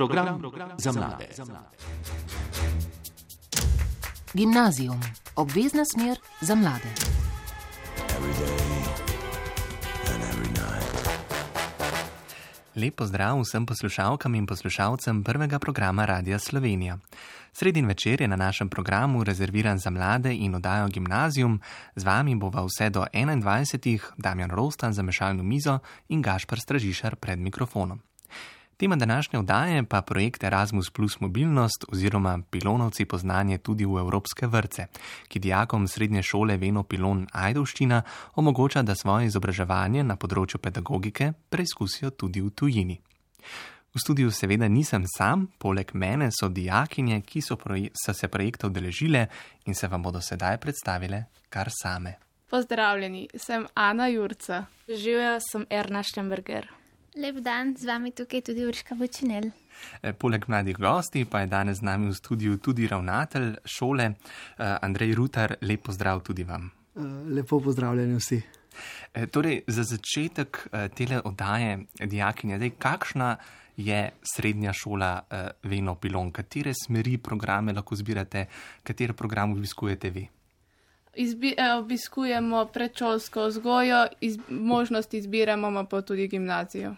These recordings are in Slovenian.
Program za mlade. Gimnazijum, obvezna smer za mlade. Lep pozdrav vsem poslušalkam in poslušalcem prvega programa Radia Slovenija. Sredin večer je na našem programu rezerviran za mlade in oddajo Gimnazijum. Z vami bova vse do 21. Damjan Rostan za mešalno mizo in Gašpar Stražišar pred mikrofonom. Tema današnje oddaje pa projekt Erasmus Plus mobilnost oziroma pilonovci poznanje tudi v evropske vrce, ki dijakom srednje šole Veno Pilon Ajdovščina omogoča, da svoje izobraževanje na področju pedagogike preizkusijo tudi v tujini. V studiu seveda nisem sam, poleg mene so dijakinje, ki so, so se projekta udeležile in se vam bodo sedaj predstavile kar same. Pozdravljeni, sem Ana Jurca. Živijo sem Erna Štemberger. Lep dan, z vami tukaj tudi Urška Vočinel. E, poleg mladih gosti pa je danes z nami v studiu tudi ravnatelj šole e, Andrej Rutar. Lep pozdrav tudi vam. E, lepo pozdravljeni vsi. Torej, za začetek tele oddaje, dijakinja, dej, kakšna je srednja šola Veno Pilon? Katere smeri programe lahko zbirate, katere program obiskujete vi? Izbi, eh, obiskujemo predšolsko vzgojo, iz, možnost izbiramo pa tudi gimnazijo.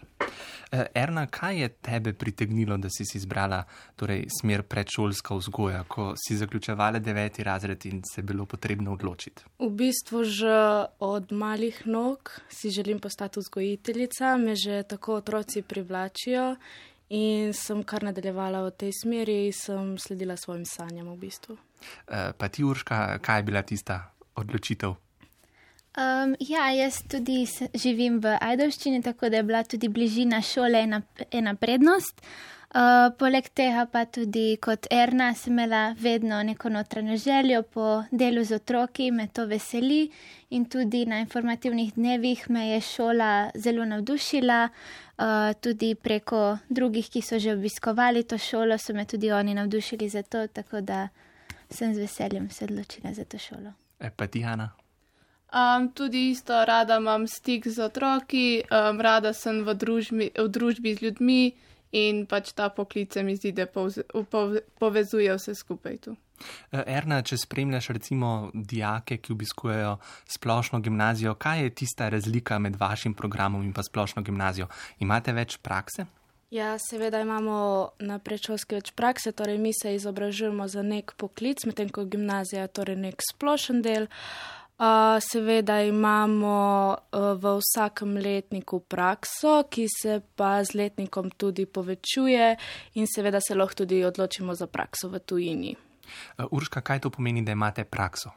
Eh, Erna, kaj je tebe pritegnilo, da si izbrala torej, smer predšolska vzgoja, ko si zaključevala deveti razred in se je bilo potrebno odločiti? V bistvu že od malih nog si želim postati vzgojiteljica, me že tako otroci privlačijo in sem kar nadaljevala v tej smeri in sem sledila svojim sanjam v bistvu. Eh, pa ti, Urška, kaj je bila tista odločitev? Um, ja, jaz tudi živim v Ajdovščini, tako da je bila tudi bližina šole ena, ena prednost. Uh, poleg tega pa tudi kot Erna sem imela vedno neko notranjo željo po delu z otroki, me to veseli in tudi na informativnih dnevih me je šola zelo navdušila. Uh, tudi preko drugih, ki so že obiskovali to šolo, so me tudi oni navdušili za to, tako da sem z veseljem se odločila za to šolo. E, pa ti, Ana? Um, tudi isto, rada imam stik z otroki, um, rada sem v družbi, v družbi z ljudmi in pač ta poklic mi zdi, da povze, pove, povezuje vse skupaj tu. E, Erna, če spremljaš recimo dijake, ki obiskujejo splošno gimnazijo, kaj je tista razlika med vašim programom in pa splošno gimnazijo? Imate več prakse? Ja, seveda imamo na predšolski več prakse, torej mi se izobražujemo za nek poklic, medtem ko gimnazija je torej nek splošen del. Uh, seveda imamo uh, v vsakem letniku prakso, ki se pa z letnikom tudi povečuje in seveda se lahko tudi odločimo za prakso v tujini. Uh, Urška, kaj to pomeni, da imate prakso?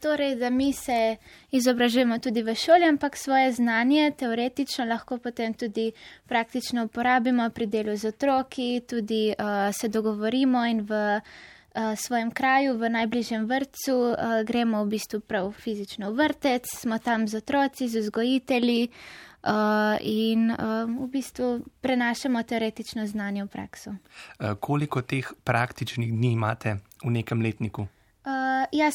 Torej, da mi se izobražujemo tudi v šoli, ampak svoje znanje teoretično lahko potem tudi praktično uporabimo pri delu z otroki, tudi uh, se dogovorimo in v uh, svojem kraju, v najbližjem vrtu, uh, gremo v bistvu prav fizično v vrtec, smo tam z otroci, z vzgojitelji uh, in uh, v bistvu prenašamo teoretično znanje v prakso. Uh, koliko teh praktičnih dni imate v nekem letniku? Uh, jaz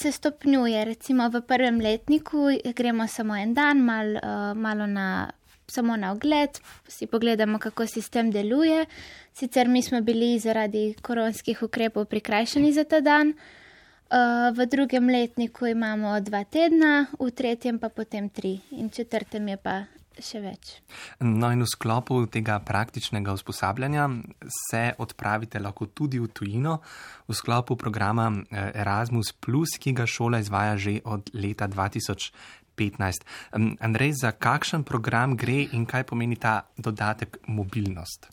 se stopnjuje. Recimo v prvem letniku gremo samo en dan, mal, uh, malo na, samo na ogled, si pogledamo, kako sistem deluje. Sicer mi smo bili zaradi koronskih ukrepov prikrajšani za ta dan. V drugem letniku imamo dva tedna, v tretjem pa potem tri in četrtem je pa še več. No, in v sklopu tega praktičnega usposabljanja se odpravite lahko tudi v tujino, v sklopu programa eh, Erasmus, ki ga šola izvaja že od leta 2015. Andrej, za kakšen program gre in kaj pomeni ta dodatek mobilnost?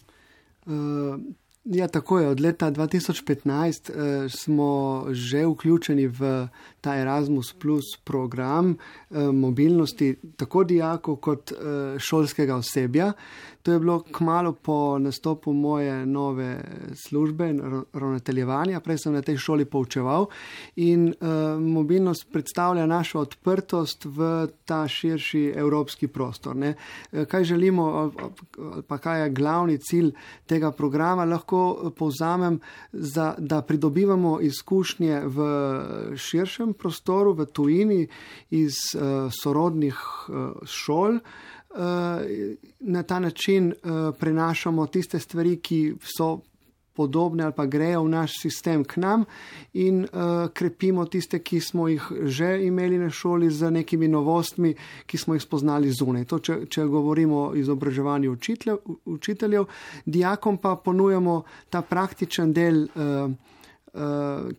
Uh, Ja, tako je. Od leta 2015 eh, smo že vključeni v ta Erasmus Plus program eh, mobilnosti tako dijakov kot eh, šolskega osebja. To je bilo kmalo po nastopu moje nove službe, ravnateljevanja. Prej sem na tej šoli poučeval in uh, mobilnost predstavlja našo odprtost v ta širši evropski prostor. Ne. Kaj želimo, pa kaj je glavni cilj tega programa, lahko povzamem, za, da pridobivamo izkušnje v širšem prostoru, v tujini, iz uh, sorodnih uh, šol. Na ta način prenašamo tiste stvari, ki so podobne ali pa grejo v naš sistem k nam in uh, krepimo tiste, ki smo jih že imeli na šoli z nekimi novostmi, ki smo jih spoznali zunaj. To, če, če govorimo o izobraževanju učiteljev, učiteljev, dijakom pa ponujamo ta praktičen del. Uh, Eh,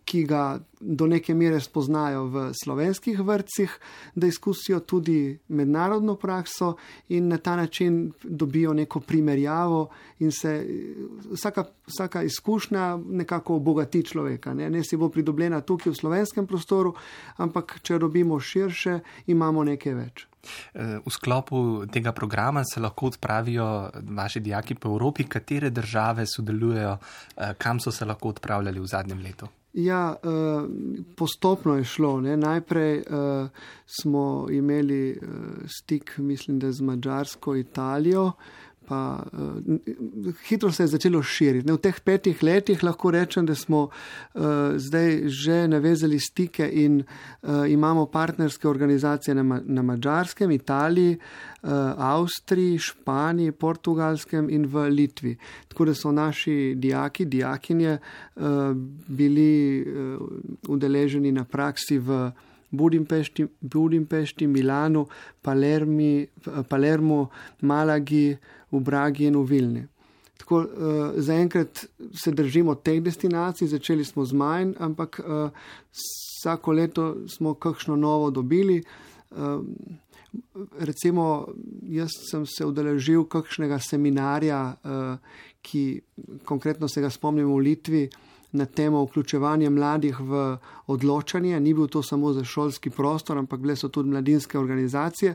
ki ga do neke mere spoznajo v slovenskih vrtcih, da izkusijo tudi mednarodno prakso in na ta način dobijo neko primerjavo in se vsaka, vsaka izkušnja nekako obogati človeka. Ne? ne si bo pridobljena tukaj v slovenskem prostoru, ampak če dobimo širše, imamo nekaj več. V sklopu tega programa se lahko odpravijo vaši dijaki po Evropi, katere države sodelujejo, eh, kam so se lahko odpravljali v zadnjem letu. Ja, eh, postopno je šlo. Ne. Najprej eh, smo imeli stik, mislim, da z Mačarsko, Italijo, pa uh, hitro se je začelo širiti. Ne, v teh petih letih lahko rečem, da smo uh, zdaj že navezali stike in uh, imamo partnerske organizacije na, na Mačarskem, Italiji, uh, Avstriji, Španiji, Portugalskem in v Litvi. Tako da so naši dijaki, dijakinje uh, bili uh, udeleženi na praksi v. Budimpešti, Budimpešti, Milanu, Palermi, Palermo, Malagi, v Bragi in v Vilni. Tako uh, zaenkrat se držimo teh destinacij, začeli smo z manj, ampak uh, vsako leto smo kakšno novo dobili. Uh, recimo, jaz sem se udeležil kakšnega seminarja, uh, ki konkretno se ga spomnim v Litvi. Na temo vključevanja mladih v odločanje, ni bil to samo za šolski prostor, ampak bile so tudi mladinske organizacije.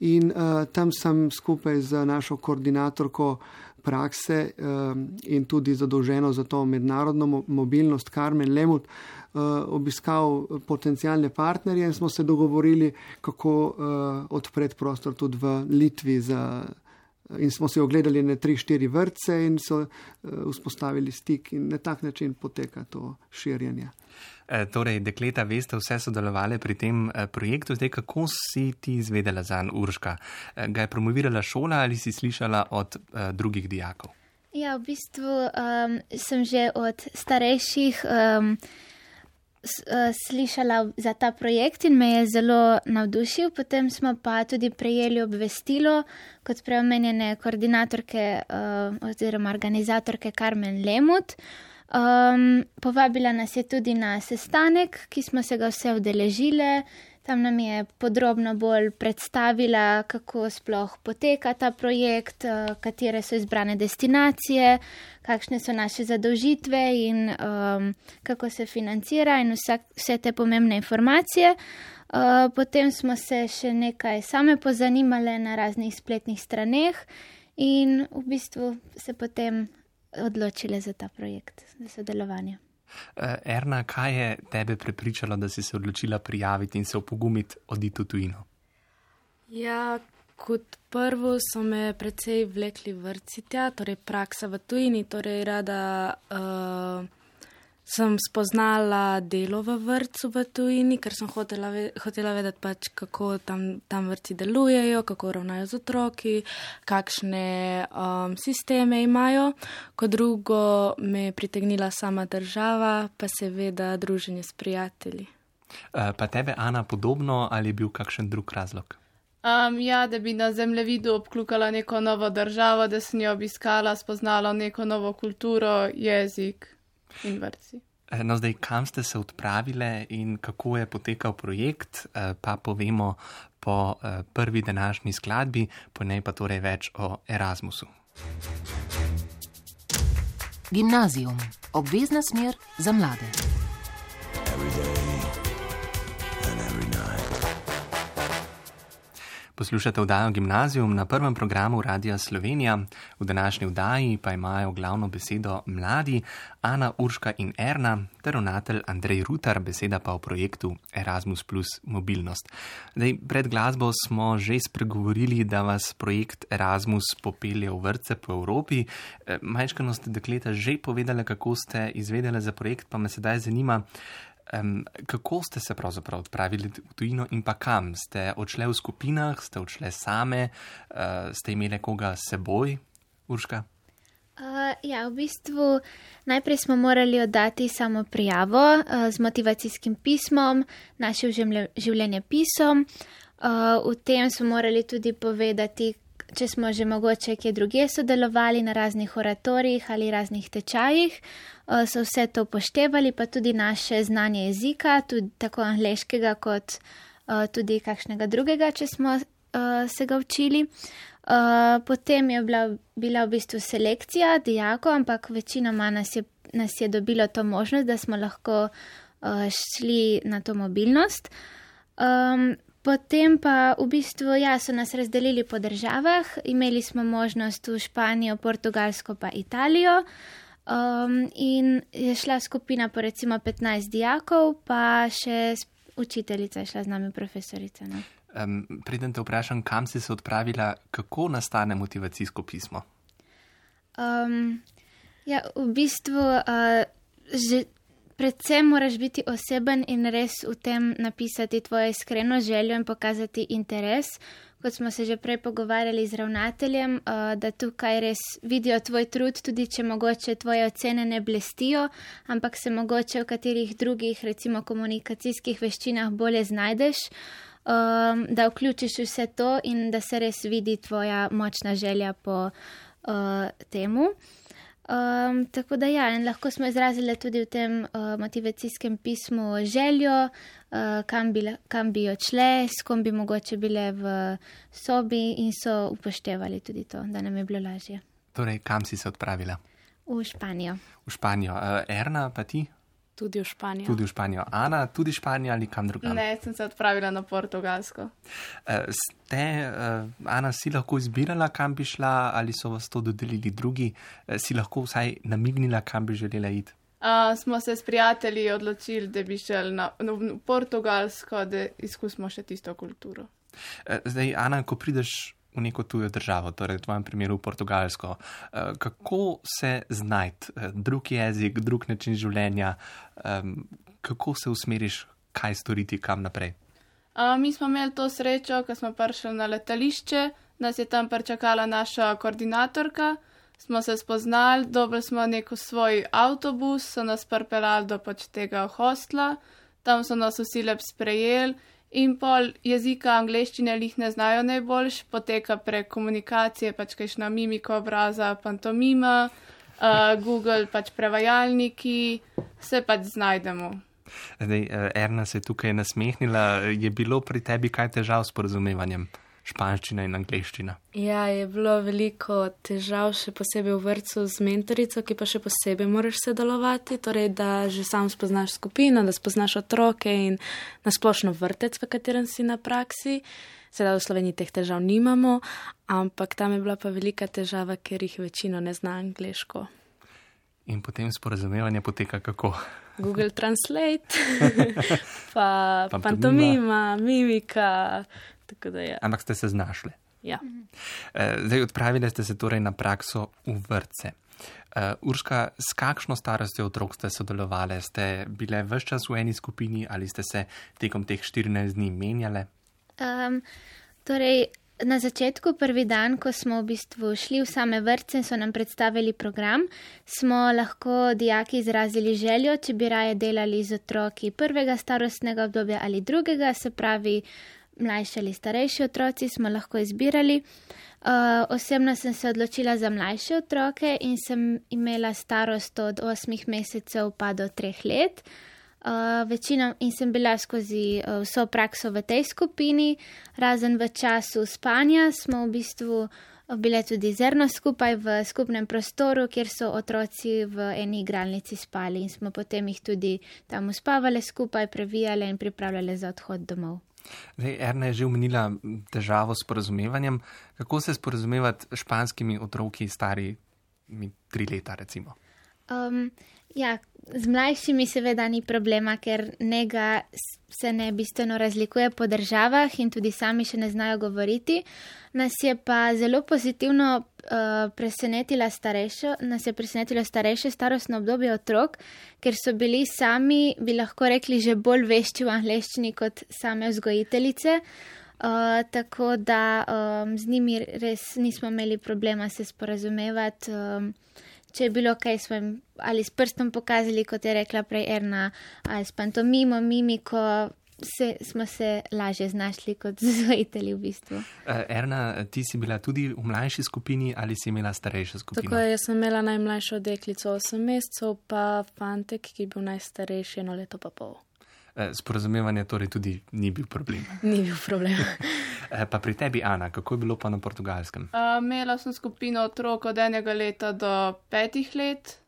In uh, tam sem skupaj z našo koordinatorko prakse uh, in tudi zadolženo za to mednarodno mobilnost, Karmen Lemut, uh, obiskal potencijalne partnerje in smo se dogovorili, kako uh, odpreti prostor tudi v Litvi za in smo si ogledali ne tri, štiri vrtce in so uh, vzpostavili stik in na tak način poteka to širjenje. E, torej, dekleta, veste, vse sodelovali pri tem e, projektu, zdaj kako si ti izvedela za Urška? E, ga je promovirala šola ali si slišala od e, drugih dijakov? Ja, v bistvu um, sem že od starejših. Um, Eh, slišala za ta projekt in me je zelo navdušil. Potem smo pa tudi prejeli obvestilo kot preomenjene koordinatorke uh, oziroma organizatorke Carmen Lemut. Um, povabila nas je tudi na sestanek, ki smo se ga vse udeležile. Tam nam je podrobno bolj predstavila, kako sploh poteka ta projekt, uh, katere so izbrane destinacije, kakšne so naše zadolžitve in um, kako se financira in vsa, vse te pomembne informacije. Uh, potem smo se še nekaj same pozanimale na raznih spletnih straneh in v bistvu se potem odločile za ta projekt, za sodelovanje. Uh, Erna, kaj je tebe prepričalo, da si se odločila prijaviti in se opogumiti oditi v tujino? Ja, kot prvo so me precej vlekli vrci tja, torej praksa v tujini, torej rada. Uh, sem spoznala delo v vrtu v tujini, ker sem hotela, hotela vedeti, pač, kako tam, tam vrti delujejo, kako ravnajo z otroki, kakšne um, sisteme imajo. Kot drugo me je pritegnila sama država, pa seveda druženje s prijatelji. Uh, pa tebe, Ana, podobno ali je bil kakšen drug razlog? Um, ja, da bi na zemljevidu obklukala neko novo državo, da sem jo obiskala, spoznala neko novo kulturo, jezik in vrci. Eh, no, zdaj, kam ste se odpravili in kako je potekal projekt, eh, pa povemo po eh, prvi današnji skladbi, po njej pa torej več o Erasmusu. Gimnazijum, obvezna smer za mlade. Poslušate vdajo Gimnazijum na prvem programu Radia Slovenija. V današnji vdaji pa imajo glavno besedo mladi Ana Urška in Erna ter ravnatelj Andrej Rutar, beseda pa o projektu Erasmus Plus Mobilnost. Dej, pred glasbo smo že spregovorili, da vas projekt Erasmus popelje v vrtce po Evropi. E, majčkano ste dekleta že povedali, kako ste izvedeli za projekt, pa me sedaj zanima. Um, kako ste se pravzaprav odpravili v tujino in pa kam? Ste odšli v skupinah, ste odšli same, uh, ste imeli koga s seboj, Urška? Uh, ja, v bistvu najprej smo morali oddati samo prijavo uh, z motivacijskim pismom, našim življenjepisom. Uh, v tem smo morali tudi povedati, če smo že mogoče kje druge sodelovali na raznih oratorijih ali raznih tečajih, uh, so vse to upoštevali, pa tudi naše znanje jezika, tudi tako angliškega, kot uh, tudi kakšnega drugega, če smo uh, se ga učili. Potem je bila, bila v bistvu selekcija dijakov, ampak večinoma nas je, nas je dobilo to možnost, da smo lahko šli na to mobilnost. Um, Potem pa v bistvu, ja, so nas razdelili po državah, imeli smo možnost v Španijo, Portugalsko pa Italijo. Um, in je šla skupina po recimo 15 dijakov, pa še učiteljica je šla z nami, profesorica. No. Um, Preden te vprašam, kam si se odpravila, kako nastane motivacijsko pismo? Um, ja, v bistvu, uh, že predvsem moraš biti oseben in res v tem napisati tvojo iskreno željo in pokazati interes. Kot smo se že prej pogovarjali z ravnateljem, uh, da tukaj res vidijo tvoj trud, tudi če mogoče tvoje ocene ne blestijo, ampak se mogoče v katerih drugih, recimo komunikacijskih veščinah, bolje znajdeš, um, da vključiš vse to in da se res vidi tvoja močna želja po uh, temu. Um, tako da ja, lahko smo izrazili tudi v tem uh, motivacijskem pismu željo, uh, kam, bi, kam bi odšle, s kom bi mogoče bile v sobi in so upoštevali tudi to, da nam je bilo lažje. Torej, kam si se odpravila? V Španijo. V Španijo. Uh, Erna, pa ti? Tudi v Španijo. Tudi v Španijo. Ana, tudi Španija ali kam drugam? Ne, sem se odpravila na Portugalsko. Uh, ste, uh, Ana, si lahko izbirala, kam bi šla, ali so vas to dodelili drugi? Uh, si lahko vsaj namignila, kam bi želela iti? Uh, smo se s prijatelji odločili, da bi šel na, na, na Portugalsko, da izkusimo še tisto kulturo. Zdaj, Ana, ko prideš v neko tujo državo, torej v tvojem primeru v Portugalsko. Eh, kako se znajti, eh, drug jezik, drug način življenja, kako se usmeriš, kaj storiti, kam naprej? A, mi smo imeli to srečo, ko smo prišli na letališče, nas je tam pričakala naša koordinatorka, smo se spoznali, dobili smo neko svoj avtobus, so nas prpelali do pač tega hostla, tam so nas vsi lep sprejeli in pol jezika angleščine jih ne znajo najboljš, poteka prek komunikacije, pač kajšna mimika obraza, pantomima, uh, Google pač prevajalniki, se pač znajdemo. Zdaj, eh, Erna se je tukaj nasmehnila, je bilo pri tebi kaj težav s porozumevanjem? Španščina in angliščina. Ja, je bilo veliko težav, še posebej v vrtu z mentorico, ki pa še posebej moraš sodelovati, torej da že sam spoznaš skupino, da spoznaš otroke in nasplošno vrtec, v katerem si na praksi. Sedaj v Sloveniji teh težav nimamo, ampak tam je bila pa velika težava, ker jih večino ne zna angliško. In potem sporazumevanje poteka kako? Google Translate, pa pantomima, mimika. Ampak ste se znašli. Ja. Eh, zdaj, odpravili ste se torej na prakso v vrtce. Uh, Urška, s kakšno starostjo otrok ste sodelovali? Ste bile vse čas v eni skupini ali ste se tekom teh 14 dni menjale? Um, torej, na začetku, prvi dan, ko smo v bistvu šli v same vrtce in so nam predstavili program, smo lahko dijaki izrazili željo, če bi raje delali z otroki prvega starostnega obdobja ali drugega, se pravi mlajši ali starejši otroci smo lahko izbirali. Uh, osebno sem se odločila za mlajše otroke in sem imela starost od 8 mesecev pa do 3 let. Uh, večino in sem bila skozi uh, vso prakso v tej skupini, razen v času spanja smo v bistvu bile tudi zrno skupaj v skupnem prostoru, kjer so otroci v eni igralnici spali in smo potem jih tudi tam uspavali skupaj, previjali in pripravljali za odhod domov. Zdaj, Erna je že omenila težavo s porazumevanjem. Kako se sporozumevati s španskimi otroki, stari tri leta? Um, Ja, z mlajšimi seveda ni problema, ker njega se ne bistveno razlikuje po državah in tudi sami še ne znajo govoriti. Nas je pa zelo pozitivno uh, presenetila starejšo, nas je presenetilo starejše starostno obdobje otrok, ker so bili sami, bi lahko rekli, že bolj vešči v angleščini kot same vzgojiteljice. Uh, tako da um, z njimi res nismo imeli problema se sporazumevati. Um, če je bilo kaj, smo jim ali s prstom pokazali, kot je rekla prej Erna, ali s pantomimo, mimiko. Se, smo se lažje znašli kot zvojitelji v bistvu. Uh, Erna, ti si bila tudi v mlajši skupini ali si imela starejšo skupino? Tako je, jaz sem imela najmlajšo deklico 8 mesecev, pa fantek, ki je bil najstarejši eno leto pa pol. Uh, sporazumevanje torej tudi ni bil problem. Ni bil problem. Eh, pa pri tebi, Ana, kako je bilo pa na portugalskem? Uh, imela sem skupino otrok od enega leta do petih let.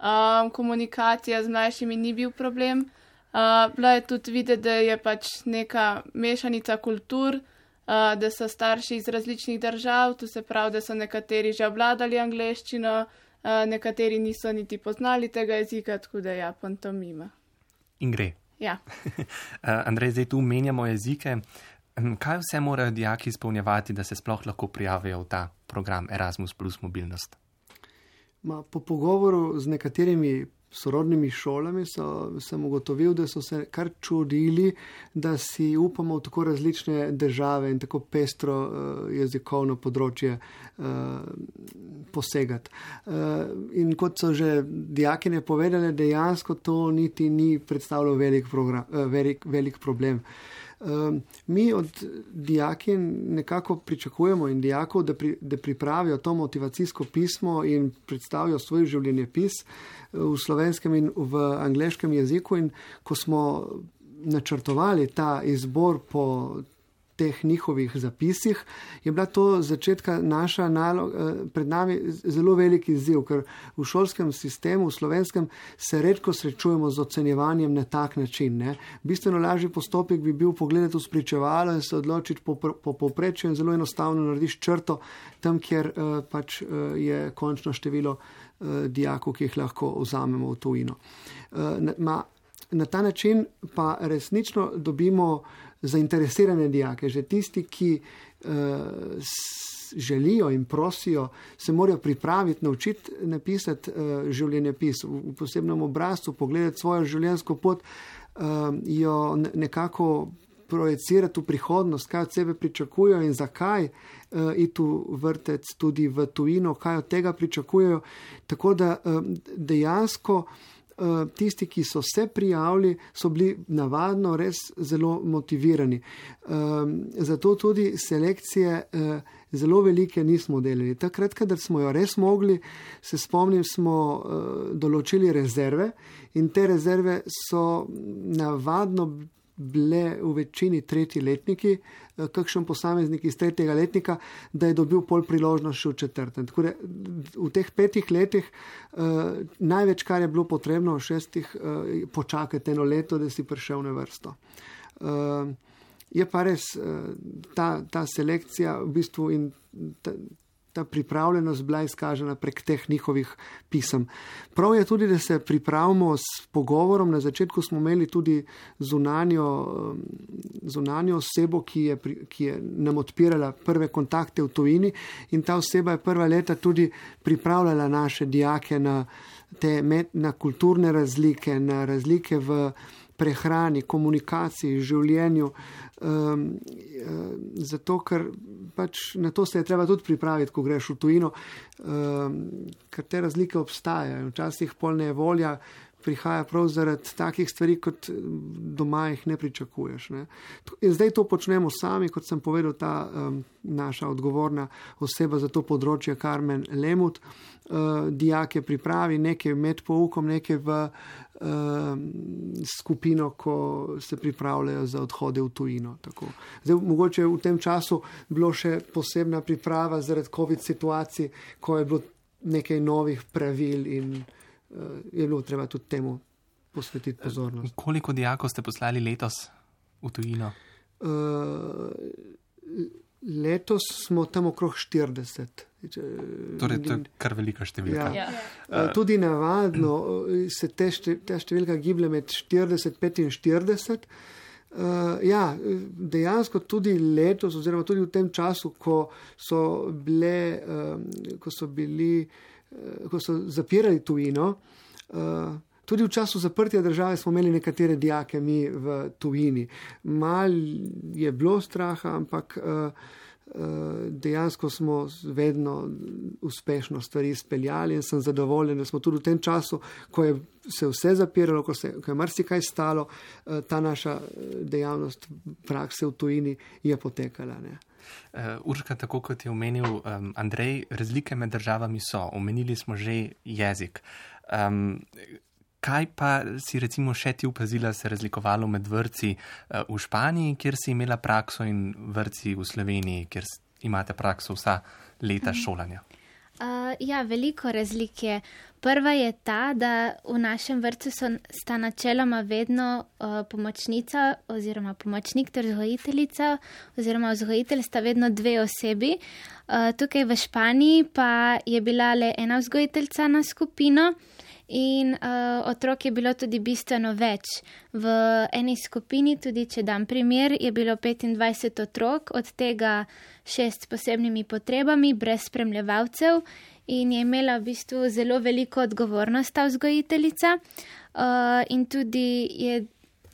Um, komunikacija z mlajšimi ni bil problem. Uh, bila je tudi videti, da je pač neka mešanica kultur, uh, da so starši iz različnih držav, to se pravi, da so nekateri že obladali angleščino, uh, nekateri niso niti poznali tega jezika, tako da je ja, pantomima. In gre. Ja. uh, Andrej, zdaj tu menjamo jezike. Kaj vse morajo dijaki izpolnjevati, da se sploh lahko prijavijo v ta program Erasmus plus mobilnost? Ma, po pogovoru z nekaterimi sorodnimi šolami so, sem ugotovil, da so se kar čudili, da si upamo v tako različne države in tako pestro uh, jezikovno področje uh, posegati. Uh, in kot so že dijakine povedali, dejansko to niti ni predstavljalo velik, program, uh, velik, velik problem. Uh, mi od dijaki nekako pričakujemo dijakov, da, pri, da pripravijo to motivacijsko pismo in predstavijo svoj življenjepis eh, v slovenskem in v angleškem jeziku. In ko smo načrtovali ta izbor po teh njihovih zapisih, je bila to začetka naša naloga, eh, pred nami zelo velik izziv, ker v šolskem sistemu, v slovenskem, se redko srečujemo z ocenjevanjem na tak način. Ne. Bistveno lažji postopek bi bil pogledati v spričevalo in se odločiti po, po povprečju in zelo enostavno narediš črto tam, kjer uh, pač uh, je končno število uh, dijakov, ki jih lahko vzamemo v tujino. Uh, na, na ta način pa resnično dobimo zainteresirane dijake, že tisti, ki uh, želijo in prosijo, se morajo pripraviti, naučiti napisati uh, življenjepis v, v posebnem obrazcu, pogledati svojo življenjsko pot, uh, jo nekako projicirati v prihodnost, kaj od sebe pričakujejo in zakaj uh, iti v vrtec tudi v tujino, kaj od tega pričakujejo. Tako da uh, dejansko. Eh, tisti, ki so se prijavili, so bili navadno res zelo motivirani. Ehm, zato tudi selekcije eh, zelo velike nismo delali. Takrat, kadar smo jo res mogli, se spomnim, smo eh, določili rezerve in te rezerve so navadno bile v večini tretji letniki, eh, kakšen posameznik iz tretjega letnika, da je dobil pol priložnost še v četrtem. Tako da v teh petih letih uh, največ, kar je bilo potrebno, v šestih, uh, počakati eno leto, da si prišel na vrsto. Uh, je pa res uh, ta, ta selekcija v bistvu in ta, ta pripravljenost bila izkažena prek teh njihovih pisem. Prav je tudi, da se pripravimo s pogovorom. Na začetku smo imeli tudi zunanjo, um, zunanjo osebo, ki je, ki je nam odpirala prve kontakte v tujini in ta oseba je prva leta tudi pripravljala naše dijake na, te, na kulturne razlike, na razlike v prehrani, komunikaciji, življenju. Um, zato, ker pač na to se je treba tudi pripraviti, ko greš v tujino, um, ker te razlike obstajajo. Včasih polne je volja, prihaja prav zaradi takih stvari, kot doma jih ne pričakuješ. Ne. Zdaj to počnemo sami, kot sem povedal, ta um, naša odgovorna oseba za to področje, Karmen Lemut. Uh, dijake pripravi nekaj med poukom, nekaj v uh, skupino, ko se pripravljajo za odhode v tujino. Zdaj, mogoče v tem času bilo še posebna priprava zaradi COVID situacij, ko je bilo nekaj novih pravil in je bilo treba tudi temu posvetiti pozornost. Koliko dijakov ste poslali letos v tujino? Uh, letos smo tam okrog 40 Če, Torej, to je kar velika številka. Ja. Ja. Tudi navadno se te šte, ta številka giblje med 40 in 45. Uh, ja, dejansko tudi letos, oziroma tudi v tem času, ko so, bile, uh, ko so bili, uh, ko so zapirali tujino, uh, tudi v času zaprtja države smo imeli nekatere dijake mi v tujini. Mal je bilo straha, ampak. Uh, dejansko smo vedno uspešno stvari izpeljali in sem zadovoljen, da smo tudi v tem času, ko je se vse zapiralo, ko, se, ko je marsikaj stalo, ta naša dejavnost prakse v tujini je potekala. Ne. Uh, Urška, tako kot je omenil um, Andrej, razlike med državami so. Omenili smo že jezik. Um, Kaj pa si recimo še ti upazila se razlikovalo med vrci v Španiji, kjer si imela prakso in vrci v Sloveniji, kjer imate prakso vsa leta šolanja? Uh, ja, veliko razlik je. Prva je ta, da v našem vrtu so, sta načeloma vedno uh, pomočnica oziroma pomočnik ter vzgojiteljica oziroma vzgojitelj sta vedno dve osebi. Uh, tukaj v Španiji pa je bila le ena vzgojiteljica na skupino in uh, otrok je bilo tudi bistveno več. V eni skupini, tudi če dam primer, je bilo 25 otrok, od tega šest s posebnimi potrebami, brez spremljevalcev in je imela v bistvu zelo veliko odgovornost ta vzgojiteljica uh, in tudi je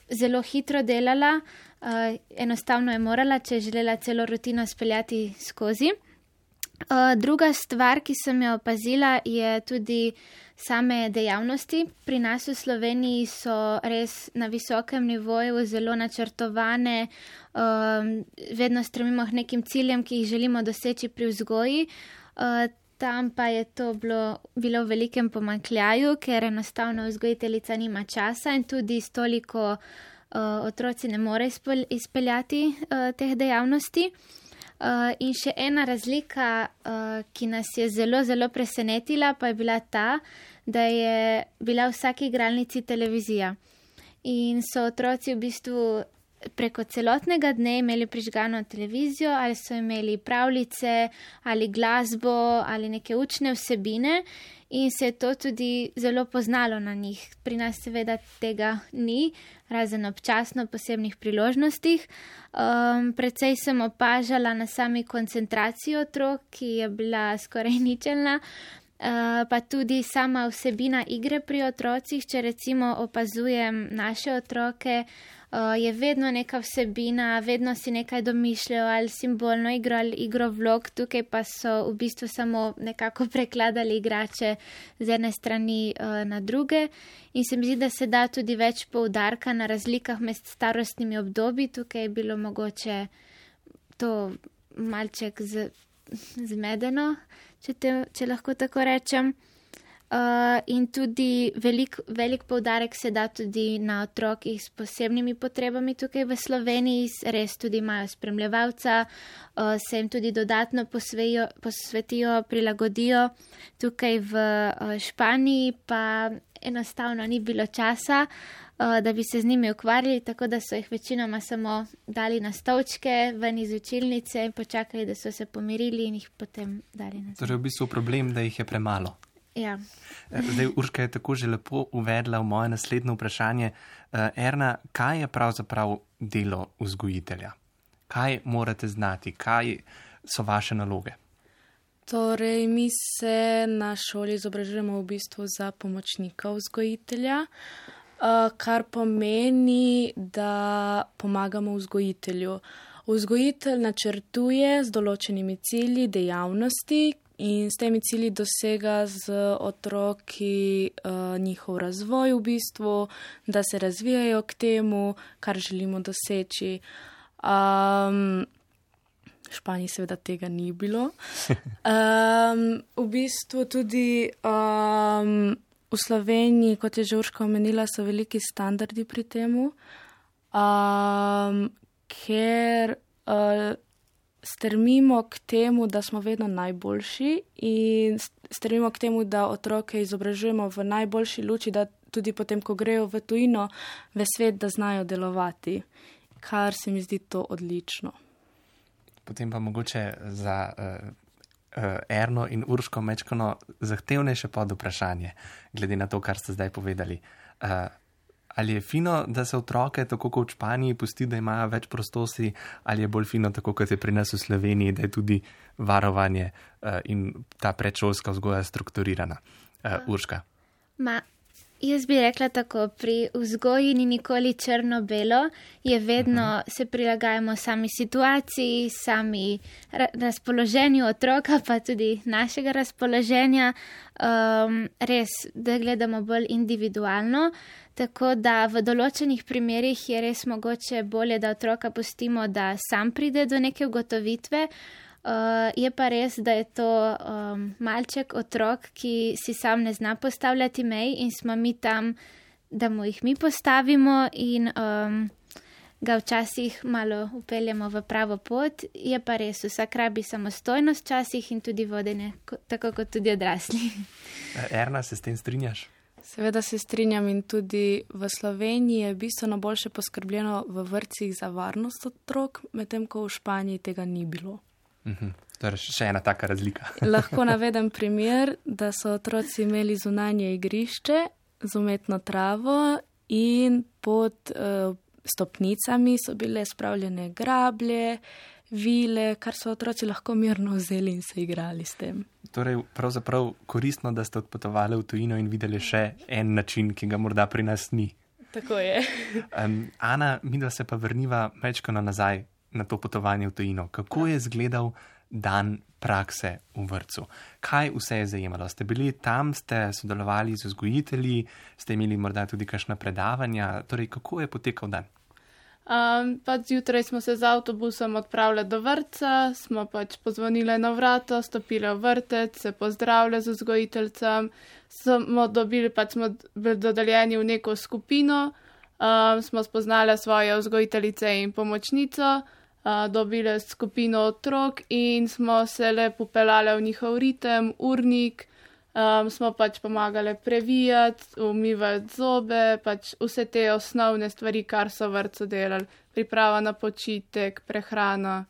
zelo hitro delala, uh, enostavno je morala, če je želela celo rutino speljati skozi. Uh, druga stvar, ki sem jo opazila, je tudi same dejavnosti. Pri nas v Sloveniji so res na visokem nivoju, zelo načrtovane, um, vedno stremimo k nekim ciljem, ki jih želimo doseči pri vzgoji. Uh, tam pa je to bilo, bilo v velikem pomankljaju, ker enostavno vzgojiteljica nima časa in tudi s toliko uh, otroci ne more izpeljati uh, teh dejavnosti. Uh, in še ena razlika, uh, ki nas je zelo, zelo presenetila, pa je bila ta, da je bila v vsaki igralnici televizija. In so otroci v bistvu preko celotnega dne imeli prižgano televizijo, ali so imeli pravljice, ali glasbo, ali neke učne vsebine, in se je to tudi zelo poznalo na njih. Pri nas seveda tega ni, razen občasno posebnih priložnostih. Um, predvsej sem opažala na sami koncentraciji otrok, ki je bila skoraj ničelna. Uh, pa tudi sama vsebina igre pri otrocih, če recimo opazujem naše otroke, uh, je vedno neka vsebina, vedno si nekaj domišljajo ali simbolno igro ali igro vlog, tukaj pa so v bistvu samo nekako prekladali igrače z ene strani uh, na druge. In se mi zdi, da se da tudi več poudarka na razlikah med starostnimi obdobji, tukaj je bilo mogoče to malček z, zmedeno če, te, če lahko tako rečem. Uh, in tudi velik, velik poudarek se da tudi na otrokih s posebnimi potrebami tukaj v Sloveniji, res tudi imajo spremljevalca, uh, se jim tudi dodatno posvejo, posvetijo, prilagodijo. Tukaj v uh, Španiji pa enostavno ni bilo časa, uh, da bi se z njimi ukvarjali, tako da so jih večinoma samo dali na stolčke ven iz učilnice in počakali, da so se pomirili in jih potem dali na stolčke. Torej, v bistvu problem, da jih je premalo. Ja. Zdaj, Urška je tako že lepo uvedla v moje naslednje vprašanje. Erna, kaj je pravzaprav delo vzgojitelja? Kaj morate znati, kaj so vaše naloge? Torej, mi se na šoli izobražujemo v bistvu za pomočnika vzgojitelja, kar pomeni, da pomagamo vzgojitelju. Vzgojitelj načrtuje z določenimi cilji dejavnosti, in s temi cilji dosega z otroki uh, njihov razvoj, v bistvu, da se razvijajo k temu, kar želimo doseči. Um, v Španiji seveda tega ni bilo. Um, v bistvu tudi um, v Sloveniji, kot je Žurška omenila, so veliki standardi pri temu, um, ker. Uh, strmimo k temu, da smo vedno najboljši in strmimo k temu, da otroke izobražujemo v najboljši luči, da tudi potem, ko grejo v tujino, v svet, da znajo delovati, kar se mi zdi to odlično. Potem pa mogoče za uh, uh, Erno in Urško mečkano zahtevnejše pod vprašanje, glede na to, kar ste zdaj povedali. Uh, ali je fino, da se otroke, tako kot v Španiji, pusti, da imajo več prostosti, ali je bolj fino, tako kot je pri nas v Sloveniji, da je tudi varovanje uh, in ta predšolska vzgoja strukturirana. Uh, Urška. Ma, Jaz bi rekla tako, pri vzgoji ni nikoli črno-belo, je vedno -huh. se prilagajamo sami situaciji, sami ra razpoloženju otroka, pa tudi našega razpoloženja, um, res, da gledamo bolj individualno. Tako da v določenih primerjih je res mogoče bolje, da otroka pustimo, da sam pride do neke ugotovitve. Uh, je pa res, da je to um, malček, otrok, ki si sam ne zna postavljati mej in smo mi tam, da mu jih mi postavimo in um, ga včasih malo upeljemo v pravo pot. Je pa res, vsak rabi samostojnost včasih in tudi vodenje, tako kot tudi odrasli. Erna, se s tem strinjaš? Seveda se strinjam in tudi v Sloveniji je bistveno boljše poskrbljeno v vrtcih za varnost otrok, medtem ko v Španiji tega ni bilo. Mhm. To je še ena taka razlika. Lahko navedem primer, da so otroci imeli zunanje igrišče z umetno travo in pod uh, stopnicami so bile spravljene grablje, vile, kar so otroci lahko mirno vzeli in se igrali s tem. Torej, pravzaprav koristno, da ste odpotovali v tujino in videli še en način, ki ga morda pri nas ni. Tako je. um, Ana, mi da se pa vrniva mečkano nazaj na to potovanje v tujino. Kako je izgledal dan prakse v vrtu? Kaj vse je zajemalo? Ste bili tam, ste sodelovali z vzgojitelji, ste imeli morda tudi kakšna predavanja? Torej, kako je potekal dan? Um, pač zjutraj smo se z avtobusom odpravili do vrca, smo pač pozvonili na vrata, stopili v vrtec, se pozdravili z vzgojiteljcem, smo dobili, pač smo bili dodeljeni v neko skupino, um, smo spoznali svoje vzgojiteljice in pomočnico, dobile skupino otrok in smo se le popeljali v njihov ritem, urnik, um, smo pač pomagali previjati, umivati zobe, pač vse te osnovne stvari, kar so vrtcu delali, priprava na počitek, prehrana.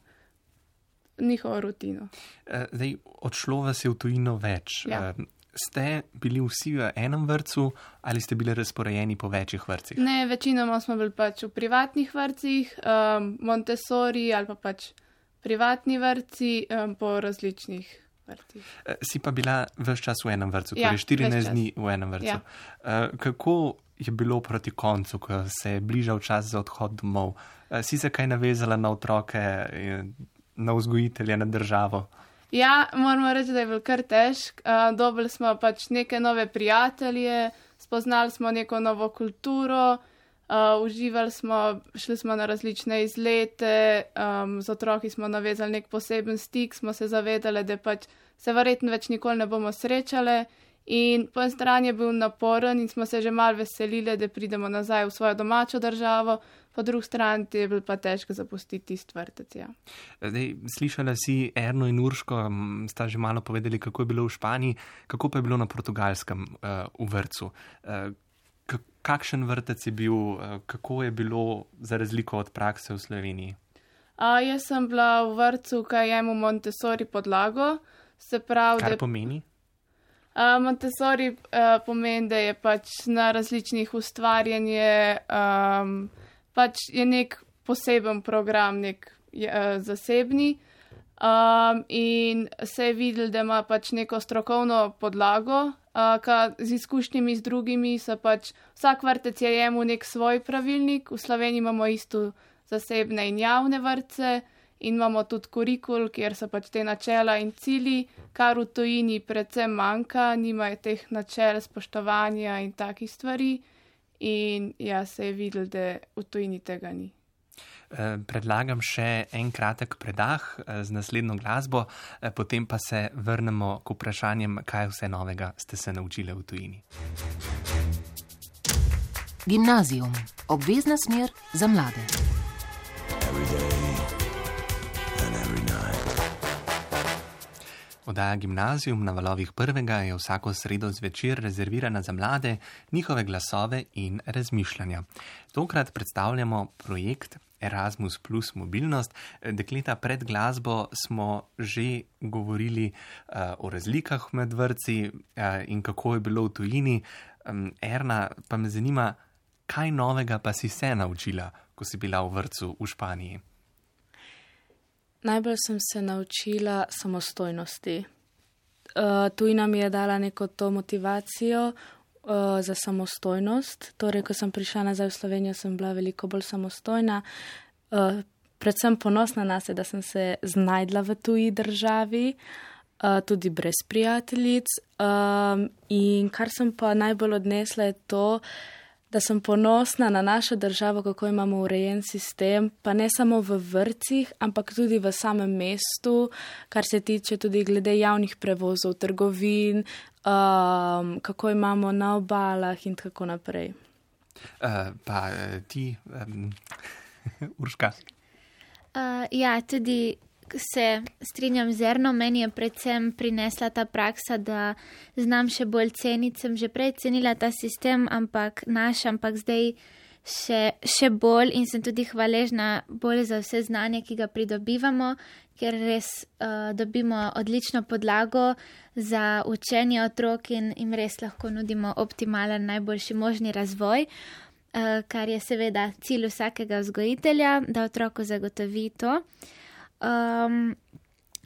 Njihovo rutino. E, zdaj, odšlo vas je v tujino več. Ja. Ste bili vsi v enem vrtu ali ste bili razporejeni po večjih vrtcih? Ne, večinoma smo bili pač v privatnih vrtcih, um, Montessori ali pa pač privatni vrtci um, po različnih vrtih. Eh, si pa bila vse čas v enem vrtu, Ja, torej 14 ves čas. dni v enem vrtu. Ja. Uh, kako je bilo proti koncu, ko se je bližal čas za odhod domov? Uh, si se kaj navezala na otroke, na vzgojitelje, na državo? Ja, moramo reči, da je bil kar težk. Uh, dobili smo pač neke nove prijatelje, spoznali smo neko novo kulturo, uh, uživali smo, šli smo na različne izlete, um, z otroki smo navezali nek poseben stik, smo se zavedali, da pač se verjetno več nikoli ne bomo srečali. In po eni strani je bil naporen in smo se že mal veselili, da pridemo nazaj v svojo domačo državo, po drugi strani je bil pa težko zapustiti tisti vrtec. Ja. Zdaj, slišala si Erno in Urško, m, sta že malo povedali, kako je bilo v Španiji, kako pa je bilo na portugalskem uh, v vrtu. Uh, kakšen vrtec je bil, uh, kako je bilo za razliko od prakse v Sloveniji? A, jaz sem bila v vrtu, kaj jemo Montessori podlago, se pravi, Kar da pomeni? A, Montessori a, pomeni, da je pač na različnih ustvarjanje, um, pač je nek poseben program, nek je, a, zasebni. Um, in se je videl, da ima pač neko strokovno podlago, uh, ka z izkušnjami z drugimi so pač vsak vrtec je jemu nek svoj pravilnik, v Sloveniji imamo isto zasebne in javne vrtce in imamo tudi kurikul, kjer so pač te načela in cili, kar v tujini predvsem manjka, nimajo teh načel spoštovanja in takih stvari. In ja, se je videl, da v tujini tega ni. Eh, Predlagam še en kratek predah eh, z naslednjo glasbo, eh, potem pa se vrnemo k vprašanjem, kaj vse novega ste se naučili v tujini. Gimnazijum, obvezna smer za mlade. Odaja gimnazijum na valovih prvega je vsako sredo zvečer rezervirana za mlade, njihove glasove in razmišljanja. Tokrat predstavljamo projekt Erasmus plus mobilnost. Dekleta pred glasbo smo že govorili uh, o razlikah med vrci uh, in kako je bilo v tujini. Um, Erna, pa me zanima, kaj novega pa si se naučila, ko si bila v vrtu v Španiji? Najbolj sem se naučila samostojnosti. Uh, tujina mi je dala neko to motivacijo uh, za samostojnost. Torej, ko sem prišla nazaj v Slovenijo, sem bila veliko bolj samostojna. Uh, predvsem ponosna na sebe, da sem se znajdla v tuji državi, uh, tudi brez prijateljic. Um, in kar sem pa najbolj odnesla, je to, da sem ponosna na našo državo, kako imamo urejen sistem, pa ne samo v vrcih, ampak tudi v samem mestu, kar se tiče tudi glede javnih prevozov, trgovin, um, kako imamo na obalah in tako naprej. Uh, pa uh, ti, um, Urška. Uh, ja, tudi se strinjam z Erno, meni je predvsem prinesla ta praksa, da znam še bolj ceniti. Sem že prej cenila ta sistem, ampak naš, ampak zdaj še, še bolj in sem tudi hvaležna bolj za vse znanje, ki ga pridobivamo, ker res uh, dobimo odlično podlago za učenje otrok in jim res lahko nudimo optimalen, najboljši možni razvoj. Uh, kar je seveda cilj vsakega vzgojitelja, da otroku zagotovi to. Uh, Um,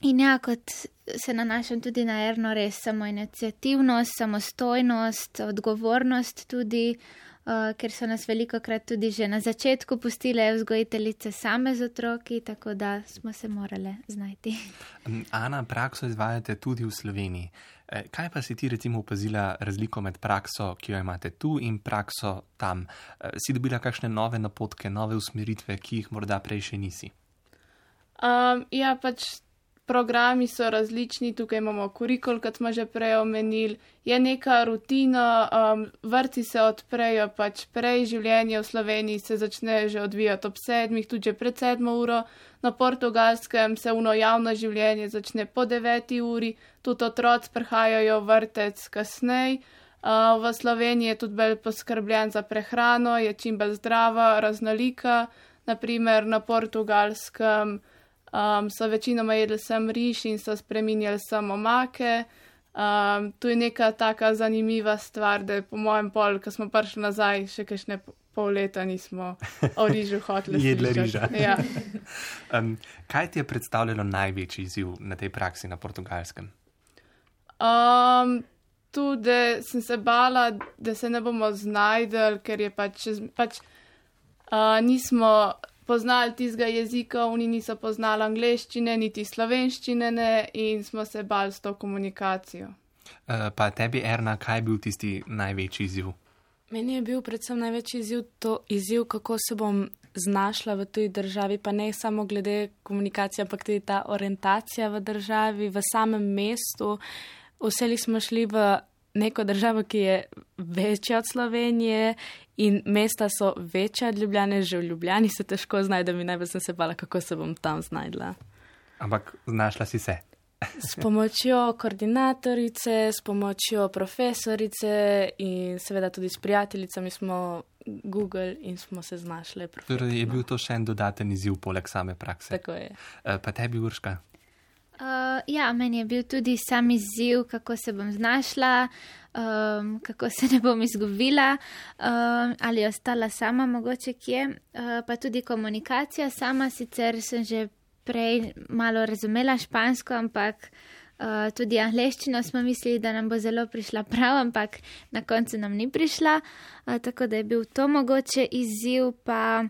in ja, kot se nanašam tudi na erno, res samo inicijativnost, samostojnost, odgovornost tudi, uh, ker so nas veliko krat tudi že na začetku pustile vzgojiteljice same z otroki, tako da smo se morali znajti. Ana, prakso izvajate tudi v Sloveniji. E, kaj pa si ti recimo opazila razliko med prakso, ki jo imate tu in prakso tam? E, si dobila kakšne nove napotke, nove usmeritve, ki jih morda prej še nisi? Um, ja, pač programi so različni, tukaj imamo kurikul, kot smo že prej omenili, je neka rutina, um, vrti se odprejo, pač prej življenje v Sloveniji se začne že odvijati ob sedmih, tudi pred sedmo uro, na portugalskem se uno javno življenje začne po deveti uri, tudi otroci prihajajo vrtec kasneje. Uh, v Sloveniji je tudi bolj poskrbljen za prehrano, je čim bolj zdrava, raznolika, naprimer na portugalskem um, so večinoma jedli sem riž in so spremenjali samo make. Um, to je neka taka zanimiva stvar, da je po mojem pol, ko smo prišli nazaj, še kakšne pol leta nismo o rižu hoteli. Jedli riža. Ja. um, kaj ti je predstavljalo največji izziv na tej praksi na portugalskem? Um, tudi sem se bala, da se ne bomo znajdel, ker je pač, pač uh, nismo poznali tistega jezika, oni niso poznali angleščine, niti slovenščine, ne, in smo se bali s to komunikacijo. Uh, pa tebi, Erna, kaj je bil tisti največji izziv? Meni je bil predvsem največji izziv to izziv, kako se bom znašla v tuji državi, pa ne samo glede komunikacije, ampak tudi ta orientacija v državi, v samem mestu. Vseli smo šli v neko državo, ki je večja od Slovenije in mesta so večja od Ljubljane, že v Ljubljani se težko znajdem in najbolj sem se bala, kako se bom tam znajdla. Ampak znašla si se. S pomočjo koordinatorice, s pomočjo profesorice in seveda tudi s prijateljicami smo Google in smo se znašli. Torej je bil to še en dodaten izziv poleg same prakse. Tako je. Eh, pa tebi, Urška? Uh, ja, meni je bil tudi sam izziv, kako se bom znašla, um, kako se ne bom izgubila um, ali ostala sama, mogoče kje. Uh, pa tudi komunikacija sama, sicer sem že prej malo razumela špansko, ampak uh, tudi angliščino smo mislili, da nam bo zelo prišla prav, ampak na koncu nam ni prišla. Uh, tako da je bil to mogoče izziv. Pa,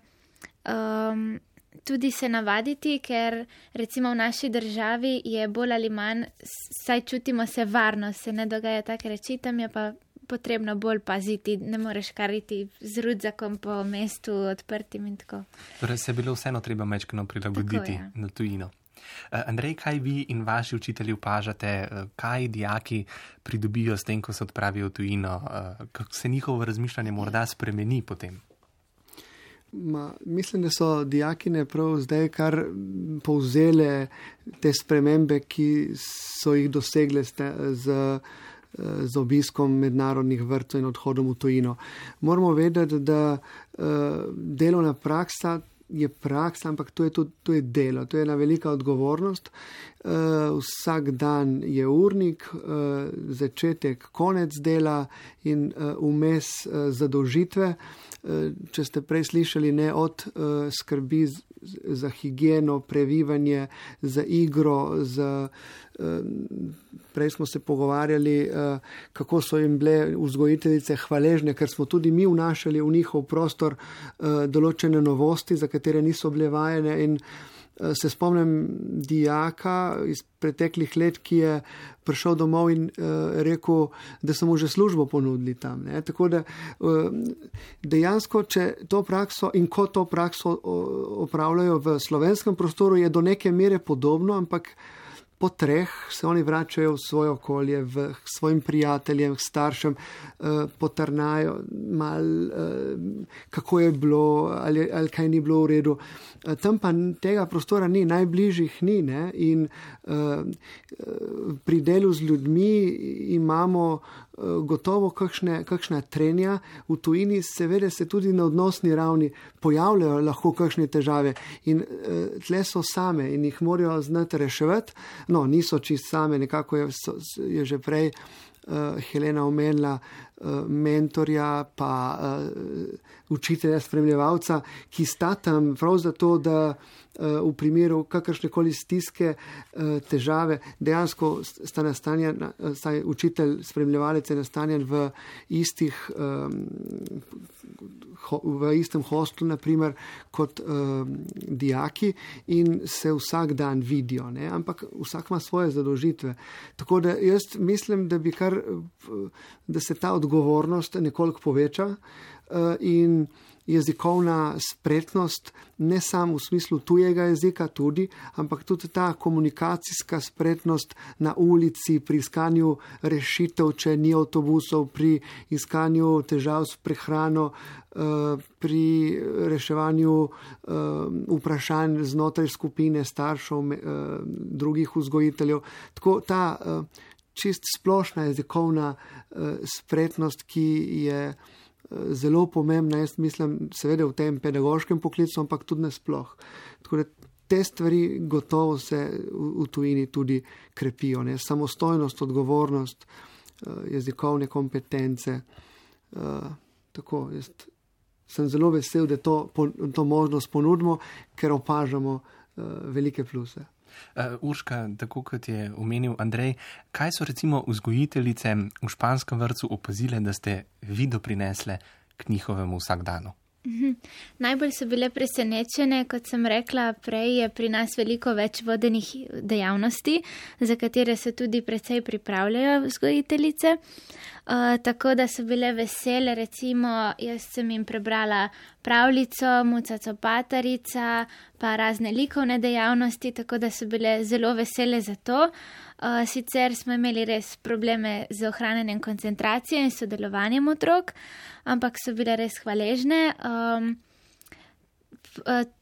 um, tudi se navaditi, ker recimo v naši državi je bolj ali manj, saj čutimo se varno, se ne dogaja take reči, tam je pa potrebno bolj paziti, ne moreš kariti z rudzakom po mestu odprtim in tako. Torej se je bilo vseeno treba mečkano prilagoditi tako, ja. na tujino. Uh, Andrej, kaj vi in vaši učitelji opažate, uh, kaj dijaki pridobijo s tem, ko se odpravijo v tujino, uh, kako se njihovo razmišljanje morda spremeni potem? Ma, mislim, da so dijakine prav zdaj kar povzele te spremembe, ki so jih dosegle z, z obiskom mednarodnih vrtov in odhodom v tujino. Moramo vedeti, da uh, delovna praksa je praksa, ampak to je tudi to je delo, to je ena velika odgovornost. Uh, vsak dan je urnik, uh, začetek, konec dela in vmes uh, uh, zadolžitve. Uh, če ste prej slišali, ne od uh, skrbi za higieno, previvanje, za igro, za. Prej smo se pogovarjali, kako so jim bile vzgojiteljice hvaležne, ker smo tudi mi vnašali v njihov prostor določene novosti, za katere niso bile vajene. In se spomnim dijaka iz preteklih let, ki je prišel domov in rekel, da so mu že službo ponudili tam. Ne. Tako da dejansko, če to prakso in ko to prakso opravljajo v slovenskem prostoru, je do neke mere podobno, ampak po treh se oni vračajo v svoje okolje, v svojim prijateljem, staršem, eh, potrnajo mal, eh, kako je bilo ali, ali kaj ni bilo v redu. Eh, tam pa tega prostora ni, najbližjih ni. Ne? In pri delu z ljudmi imamo gotovo kakšne, kakšna trenja, v tujini seveda se tudi na odnosni ravni pojavljajo lahko kakšne težave in tle so same in jih morajo znati reševati. No, niso čist same, nekako je, so, je že prej uh, Helena omenila uh, mentorja, pa uh, učitelja, spremljevalca, ki sta tam prav zato, da uh, v primeru kakršne koli stiske, uh, težave, dejansko sta nastanjen, saj učitelj, spremljevalec je nastanjen v istih. V istem hostlu, naprimer, kot dijaki in se vsak dan vidijo, ne? ampak vsak ima svoje zadožitve. Tako da jaz mislim, da, kar, da se ta odgovornost nekoliko poveča uh, in jezikovna spretnost, ne samo v smislu tujega jezika, tudi, ampak tudi ta komunikacijska spretnost na ulici, pri iskanju rešitev, če ni avtobusov, pri iskanju težav s prehrano, eh, pri reševanju eh, vprašanj znotraj skupine staršev, eh, drugih vzgojiteljev. Tako ta čist splošna jezikovna spretnost, ki je zelo pomembna, jaz mislim, seveda v tem pedagoškem poklicu, ampak tudi nasploh. Te stvari gotovo se v, v tujini tudi krepijo, ne? samostojnost, odgovornost, uh, jezikovne kompetence. Uh, tako, jaz sem zelo vesel, da to, to možnost ponudimo, ker opažamo uh, velike pluse. Uh, Urška, tako kot je omenil Andrej, kaj so recimo vzgojiteljice v španskem vrtu opazile, da ste vi doprinesle k njihovemu vsakdanu? Mhm. Najbolj so bile presenečene, kot sem rekla prej, je pri nas veliko več vodenih dejavnosti, za katere se tudi precej pripravljajo vzgojiteljice. Uh, tako da so bile vesele, recimo, jaz sem jim prebrala pravljico, muca copatarica, pa razne likovne dejavnosti, tako da so bile zelo vesele za to. Uh, sicer smo imeli res probleme z ohranjanjem koncentracije in sodelovanjem otrok, ampak so bile res hvaležne. Um,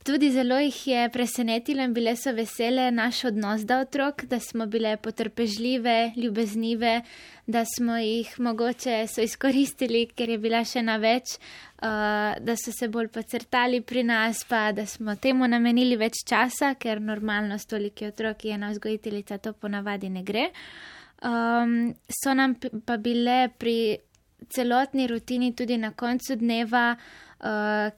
Tudi zelo jih je presenetilo in bile so vesele naš odnos do otrok, da smo bile potrpežljive, ljubeznive, da smo jih mogoče so izkoristili, ker je bila še na več, da so se bolj pocrtali pri nas, pa da smo temu namenili več časa, ker normalno s toliki otroki ena vzgojiteljica to ponavadi ne gre. Um, so nam pa bile pri celotni rutini tudi na koncu dneva uh,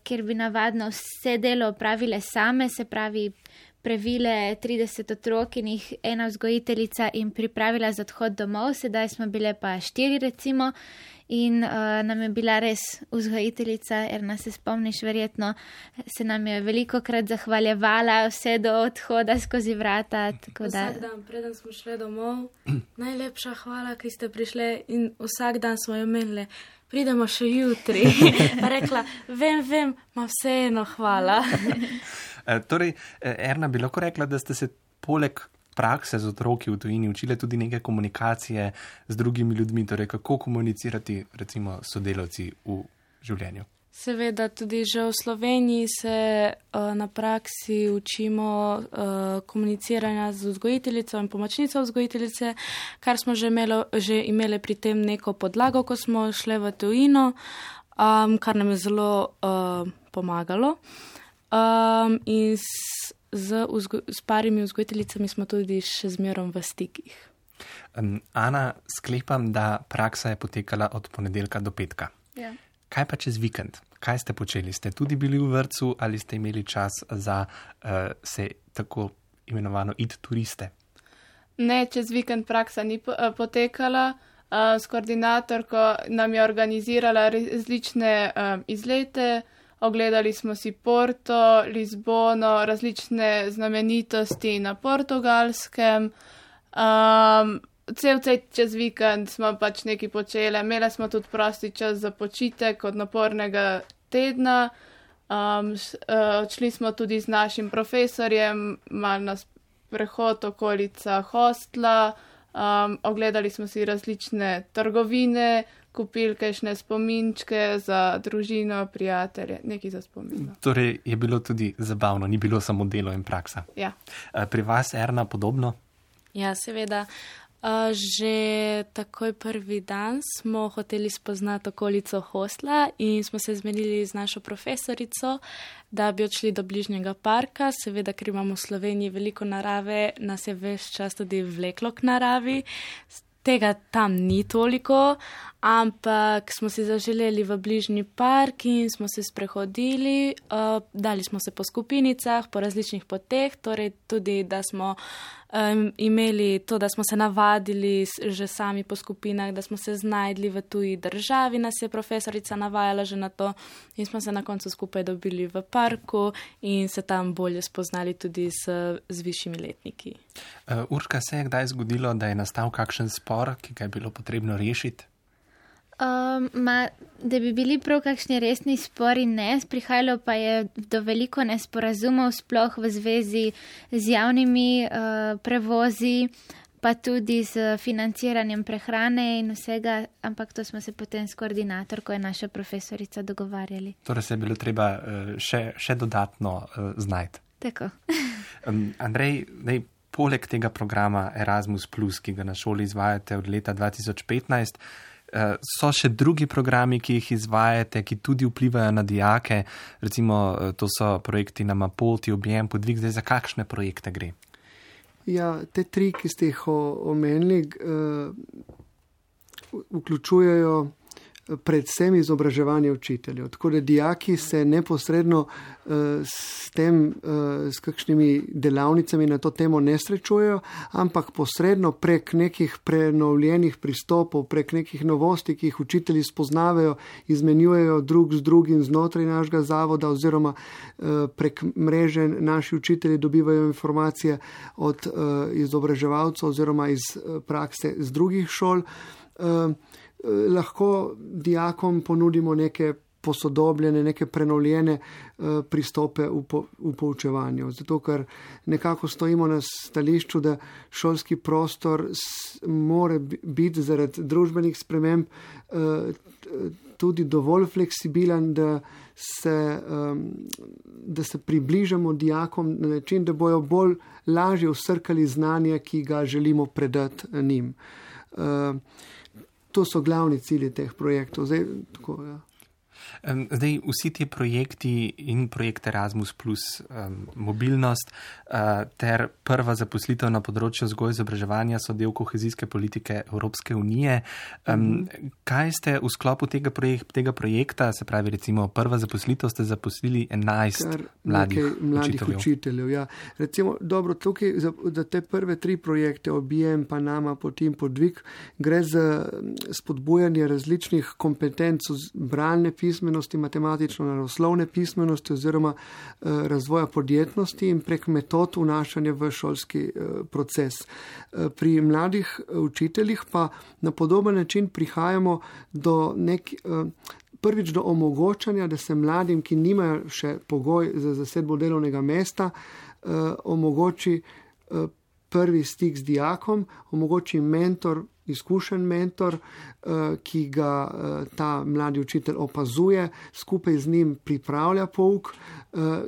ker bi navadno vse delo opravile same, se pravi, previle 30 otrok in jih ena vzgojiteljica in pripravila za odhod domov, sedaj smo bile pa štiri, recimo. In uh, nam je bila res vzgojiteljica, ker nas se spomniš, verjetno se nam je veliko krat zahvaljevala, vse do odhoda skozi vrata. Vsak dan, preden smo šli domov, najlepša hvala, ki ste prišli in vsak dan smo jo menili pridemo še jutri. Rekla, vem, vem, ma vseeno, hvala. E, torej, e, Erna, bi lahko rekla, da ste se poleg prakse z otroki v tujini učili tudi neke komunikacije z drugimi ljudmi, torej kako komunicirati, recimo, sodelavci v življenju. Seveda, tudi že v Sloveniji se uh, na praksi učimo uh, komuniciranja z vzgojiteljico in pomočnico vzgojiteljice, kar smo že, imelo, že imeli pri tem neko podlago, ko smo šli v tujino, um, kar nam je zelo uh, pomagalo. Um, in s, z, vzgo, s parimi vzgojiteljicami smo tudi še zmerom v stikih. Um, Ana, sklepam, da praksa je potekala od ponedeljka do petka. Ja. Kaj pa čez vikend? Kaj ste počeli? Ste tudi bili v vrtu ali ste imeli čas za uh, se tako imenovano id turiste? Ne, čez vikend praksa ni uh, potekala. Uh, s koordinatorko nam je organizirala različne um, izlete. Ogledali smo si Porto, Lizbono, različne znamenitosti na portugalskem. Um, cel cel čez vikend smo pač nekaj počeli, imeli smo tudi prosti čas za počitek od napornega tedna. Um, odšli uh, smo tudi z našim profesorjem, mal na prehod okolica hostla, um, ogledali smo si različne trgovine, kupili kajšne spominčke za družino, prijatelje, nekaj za spomin. Torej je bilo tudi zabavno, ni bilo samo delo in praksa. Ja. Pri vas, Erna, podobno? Ja, seveda. Uh, že takoj prvi dan smo hoteli spoznati okolico hostla in smo se zmenili z našo profesorico, da bi odšli do bližnjega parka. Seveda, ker imamo v Sloveniji veliko narave, nas je več čas tudi vleklo k naravi. Tega tam ni toliko, ampak smo si zaželeli v bližnji park in smo se sprehodili, uh, dali smo se po skupinicah, po različnih poteh, torej tudi, da smo um, imeli to, da smo se navadili že sami po skupinah, da smo se znajdli v tuji državi, nas je profesorica navajala že na to in smo se na koncu skupaj dobili v parku in se tam bolje spoznali tudi s, z višjimi letniki. Uh, Urška, se je kdaj zgodilo, da je nastal kakšen spor, ki ga je bilo potrebno rešiti? Um, ma, da bi bili prav kakšni resni spori, ne, prihajalo pa je do veliko nesporazumov, sploh v zvezi z javnimi uh, prevozi, pa tudi z financiranjem prehrane in vsega, ampak to smo se potem s koordinatorko in naša profesorica dogovarjali. Torej se je bilo treba uh, še, še dodatno uh, znajti. Tako. um, Andrej, dej, poleg tega programa Erasmus, ki ga na šoli izvajate od leta 2015, Eh, so še drugi programi, ki jih izvajate, ki tudi vplivajo na dijake, recimo eh, to so projekti na Mapolti, objem, podvig, zdaj za kakšne projekte gre? Ja, te tri, ki ste jih omenili, uh, vključujejo predvsem izobraževanje učiteljev. Tako da dijaki se neposredno uh, s tem, uh, s kakšnimi delavnicami na to temo ne srečujejo, ampak posredno prek nekih prenovljenih pristopov, prek nekih novosti, ki jih učitelji spoznavajo, izmenjujejo drug z drugim znotraj našega zavoda oziroma uh, prek mreže naši učitelji dobivajo informacije od izobraževalcev oziroma iz prakse z drugih šol. Uh, lahko dijakom ponudimo neke posodobljene, neke prenovljene uh, pristope v, po, v poučevanju. Zato, ker nekako stojimo na stališču, da šolski prostor mora biti zaradi družbenih sprememb uh, tudi dovolj fleksibilen, da se, da se približamo dijakom na način, da bojo bolj lažje usrkali znanje, ki ga želimo predati njim. Uh, to so glavni cilji teh projektov. Zdaj, tako, ja. Zdaj, vsi ti projekti in projekt Erasmus, plus, um, mobilnost uh, ter prva zaposlitev na področju vzgoja in izobraževanja so del kohezijske politike Evropske unije. Um. Kaj ste v sklopu tega, projek tega projekta, se pravi, recimo prva zaposlitev, ste zaposlili 11 mladih, mladih učiteljev? učiteljev ja. Recimo, dobro, tukaj za, za te prve tri projekte, objem, pa nama, potem podvig, gre za spodbujanje različnih kompetenc, bralne pisme pismenosti, matematično-naravoslovne pismenosti oziroma eh, razvoja podjetnosti in prek metod vnašanja v šolski eh, proces. Eh, pri mladih učiteljih pa na podoben način prihajamo do nek. Prvič do omogočanja, da se mladim, ki nimajo še pogoj za zasedbo delovnega mesta, eh, omogoči eh, prvi stik z dijakom, omogoči mentor, izkušen mentor, ki ga ta mladi učitelj opazuje, skupaj z njim pripravlja pouk,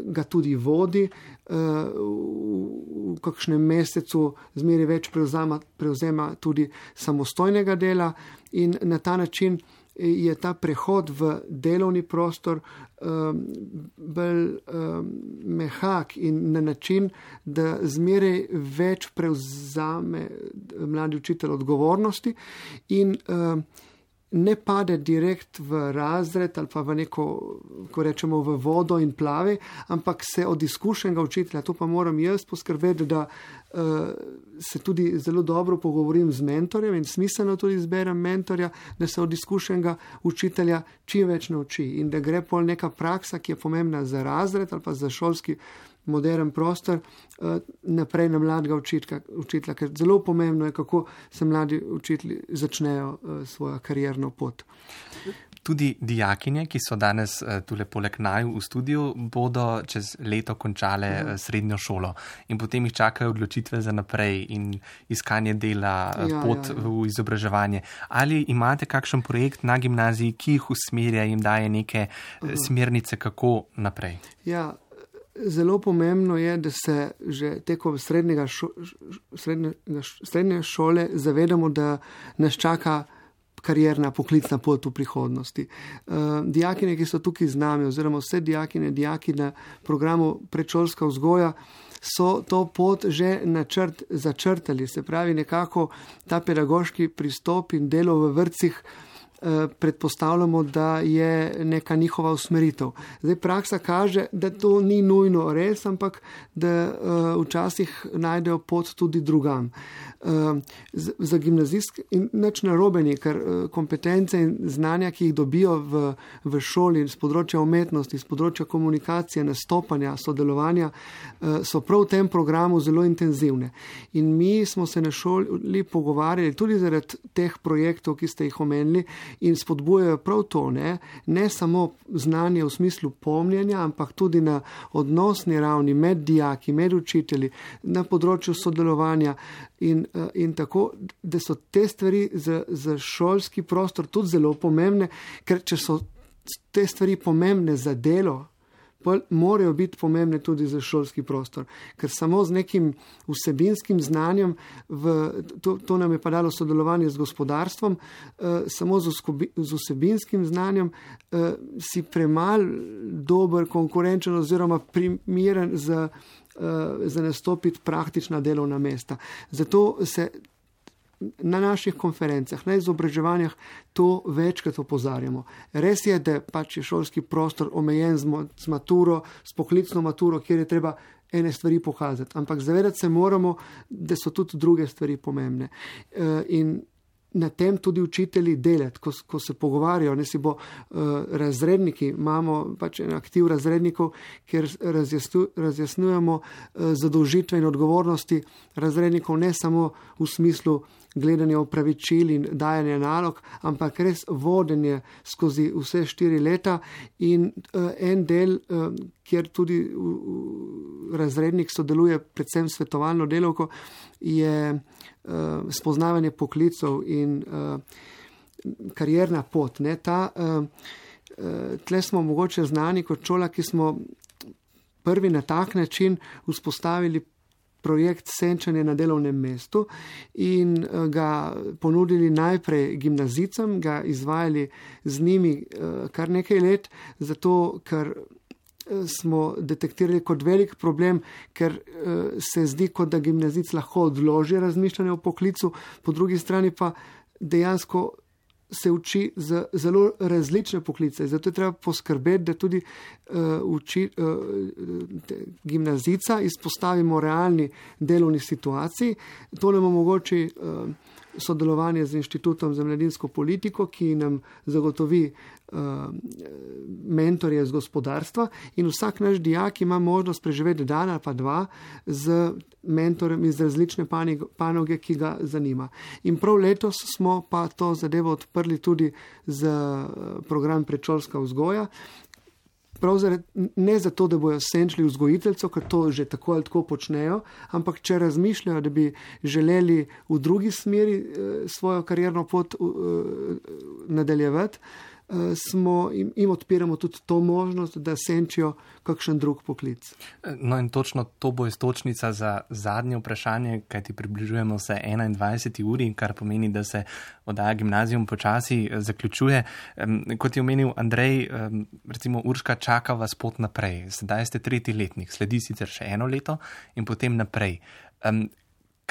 ga tudi vodi. V kakšnem mesecu zmeri več prevzema, prevzema tudi samostojnega dela in na ta način je ta prehod v delovni prostor um, bolj um, mehak in na način, da zmeraj več prevzame mladi učitelj odgovornosti in um, ne pade direkt v razred ali pa v neko, ko rečemo, v vodo in plave, ampak se od izkušenega učitelja, to pa moram jaz poskrbeti, da se tudi zelo dobro pogovorim z mentorjem in smiselno tudi izberem mentorja, da se od izkušenega učitelja čim več nauči in da gre pol neka praksa, ki je pomembna za razred ali pa za šolski modern prostor uh, naprej na mladega učitelja, ker zelo pomembno je, kako se mladi učitelji začnejo uh, svojo karjerno pot. Tudi dijakinje, ki so danes uh, tukaj poleg naju v studiu, bodo čez leto končale ja. srednjo šolo in potem jih čakajo odločitve za naprej in iskanje dela, ja, pot ja, ja. v izobraževanje. Ali imate kakšen projekt na gimnaziji, ki jih usmerja in daje neke uh, smernice, kako naprej? Ja, Zelo pomembno je, da se že tekom srednjega šo, srednjega, srednje šole zavedamo, da nas čaka karjerna poklicna pot v prihodnosti. Uh, dijakine, ki so tukaj z nami, oziroma vse dijakine, dijaki na programu predšolska vzgoja, so to pot že načrt, začrtali. Se pravi, nekako ta pedagoški pristop in delo v vrcih. Eh, predpostavljamo, da je neka njihova usmeritev. Zdaj praksa kaže, da to ni nujno res, ampak da uh, včasih najdejo pot tudi drugam. Uh, za gimnazijske in nič narobeni, ker uh, kompetence in znanja, ki jih dobijo v, v šoli z področja umetnosti, z področja komunikacije, nastopanja, sodelovanja, uh, so prav v tem programu zelo intenzivne. In mi smo se na šoli pogovarjali tudi zaradi teh projektov, ki ste jih omenili, in spodbujajo prav to, ne, ne samo znanje v smislu pomnjenja, ampak tudi na odnosni ravni med dijaki, med učitelji, na področju sodelovanja in, eh, in tako, da so te stvari za, za šolski prostor tudi zelo pomembne, ker če so te stvari pomembne za delo, morajo biti pomembne tudi za šolski prostor, ker samo z nekim vsebinskim znanjem, v, to, to nam je pa dalo sodelovanje z gospodarstvom, eh, samo z, z vsebinskim znanjem eh, si premal dober, konkurenčen oziroma primeren za, eh, za nastopiti praktična delovna mesta. Zato se na naših konferencah, na izobraževanjih to večkrat opozarjamo. Res je, da pač je šolski prostor omejen z maturo, s poklicno maturo, kjer je treba ene stvari pokazati, ampak zavedati se moramo, da so tudi druge stvari pomembne. Eh, in na tem tudi učitelji delati, ko, ko se pogovarjajo, ne si bo uh, razredniki, imamo pač en aktiv razrednikov, kjer razjasnu, razjasnujemo uh, zadolžitve in odgovornosti razrednikov ne samo v smislu gledanja opravičil in dajanja nalog, ampak res vodenje skozi vse štiri leta in uh, en del, uh, kjer tudi uh, razrednik sodeluje, predvsem svetovalno delovko, je uh, spoznavanje poklicov in uh, karjerna pot. Ne, ta, uh, tle smo mogoče znani kot šola, ki smo prvi na tak način vzpostavili projekt Senčanje na delovnem mestu in ga ponudili najprej gimnazicam, ga izvajali z njimi kar nekaj let, zato ker smo detektirali kot velik problem, ker se zdi, kot da gimnazic lahko odloži razmišljanje o poklicu, po drugi strani pa dejansko se uči za zelo različne poklice. Zato je treba poskrbeti, da tudi uh, uči, uh, gimnazica izpostavimo realni delovni situaciji. To nam omogoči. Uh, sodelovanje z Inštitutom za mladinsko politiko, ki nam zagotovi uh, mentorje z gospodarstva in vsak naš dijak ima možnost preživeti dan ali pa dva z mentorjem iz različne panoge, ki ga zanima. In prav letos smo pa to zadevo odprli tudi za program predšolska vzgoja. Ne zato, da bojo senčili vzgojiteljco, ker to že tako ali tako počnejo, ampak če razmišljajo, da bi želeli v drugi smeri eh, svojo karjerno pot eh, nadaljevati. Eh, smo, jim, jim odpiramo tudi to možnost, da senčijo kakšen drug poklic. No, in točno to bo istočnica za zadnje vprašanje, kaj ti približujemo se 21. uri, kar pomeni, da se oddaja gimnazijum počasi eh, zaključuje. Kot je omenil Andrej, recimo Urška čaka vas pot naprej. Sedaj ste tretji letnik, sledi sicer še eno leto in potem naprej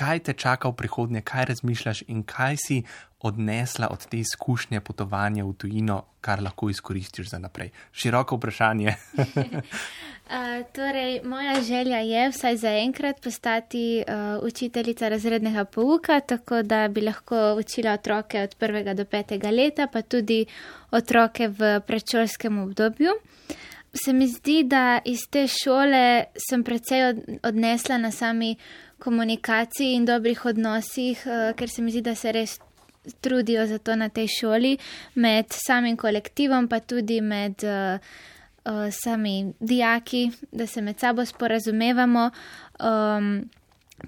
kaj te čaka v prihodnje, kaj razmišljaš in kaj si odnesla od te izkušnje potovanja v tujino, kar lahko izkoristiš za naprej. Široko vprašanje. uh, torej, moja želja je vsaj za enkrat postati uh, učiteljica razrednega pouka, tako da bi lahko učila otroke od prvega do petega leta, pa tudi otroke v predšolskem obdobju. Se mi zdi, da iz te šole sem precej odnesla na sami komunikaciji in dobrih odnosih, uh, ker se mi zdi, da se res trudijo za to na tej šoli, med samim kolektivom, pa tudi med uh, uh, sami dijaki, da se med sabo sporazumevamo. Um,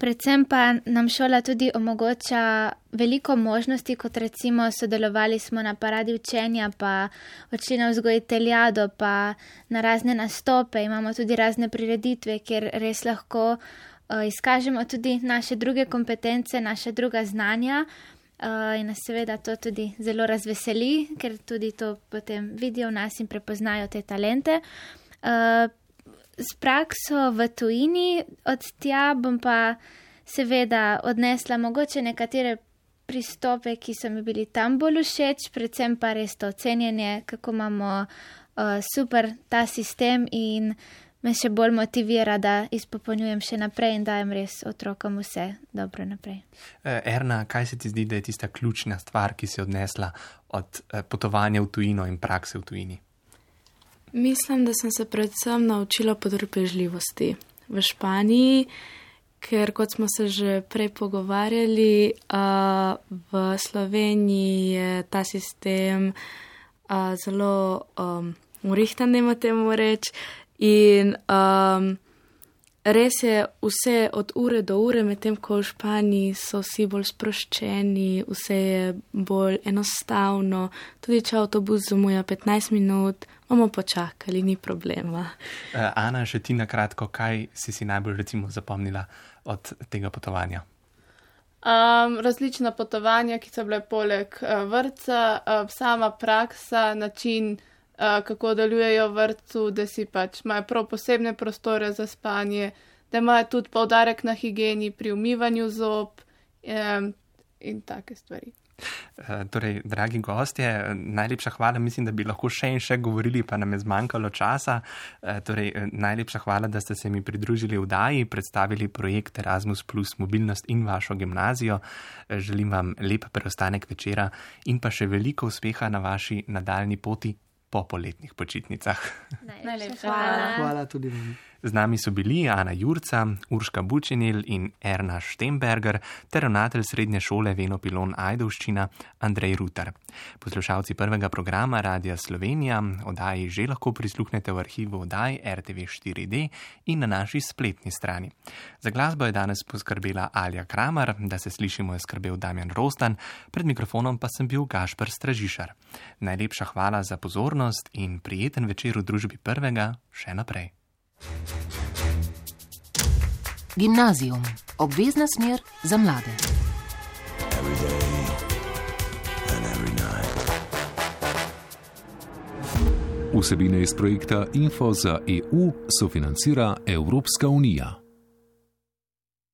predvsem pa nam šola tudi omogoča veliko možnosti, kot recimo sodelovali smo na paradi učenja, pa odšli na vzgojiteljado, pa na razne nastope, imamo tudi razne prireditve, kjer res lahko. Eh, izkažemo tudi naše druge kompetence, naše druga znanja. Uh, in nas seveda to tudi zelo razveseli, ker tudi to potem vidijo v nas in prepoznajo te talente. Uh, s prakso v tujini od tja bom pa seveda odnesla mogoče nekatere pristope, ki so mi bili tam bolj všeč, predvsem pa res to ocenjenje, kako imamo uh, super ta sistem in me še bolj motivira, da izpopolnjujem še naprej in dajem res otrokom vse dobro naprej. E, Erna, kaj se ti zdi, da je tista ključna stvar, ki si odnesla od e, potovanja v tujino in prakse v tujini? Mislim, da sem se predvsem naučila potrpežljivosti v Španiji, ker kot smo se že prej pogovarjali, v Sloveniji je ta sistem zelo urihtan, ne moremo reči. In um, res je vse od ure do ure, medtem ko v Španiji so vsi bolj sproščeni, vse je bolj enostavno. Tudi če avtobus zamuja 15 minut, bomo počakali, ni problema. Uh, Ana, še ti na kratko, kaj si si najbolj recimo zapomnila od tega potovanja? Um, različna potovanja, ki so bile poleg uh, vrca, uh, sama praksa, način kako delujejo v vrtu, da si pač imajo prav posebne prostore za spanje, da imajo tudi povdarek na higieni pri umivanju zob um, in take stvari. Torej, dragi gostje, najlepša hvala. Mislim, da bi lahko še in še govorili, pa nam je zmanjkalo časa. Torej, najlepša hvala, da ste se mi pridružili v Daji, predstavili projekt Erasmus, mobilnost in vašo gimnazijo. Želim vam lep preostanek večera in pa še veliko uspeha na vaši nadaljni poti po poletnih počitnicah. Najlepša hvala. Hvala tudi vam. Z nami so bili Ana Jurca, Urška Bučenil in Erna Štemberger ter ravnatelj srednje šole Venopilon Ajdovščina Andrej Rutar. Poslušalci prvega programa Radia Slovenija oddaji že lahko prisluhnete v arhivu oddaj RTV 4D in na naši spletni strani. Za glasbo je danes poskrbela Alja Kramar, da se slišimo je skrbel Damjan Rostan, pred mikrofonom pa sem bil Gašpr Stražišar. Najlepša hvala za pozornost in prijeten večer v družbi prvega še naprej. Gimnazijum, obvezna smer za mlade. Vsebine iz projekta Info za EU sofinancira Evropska unija.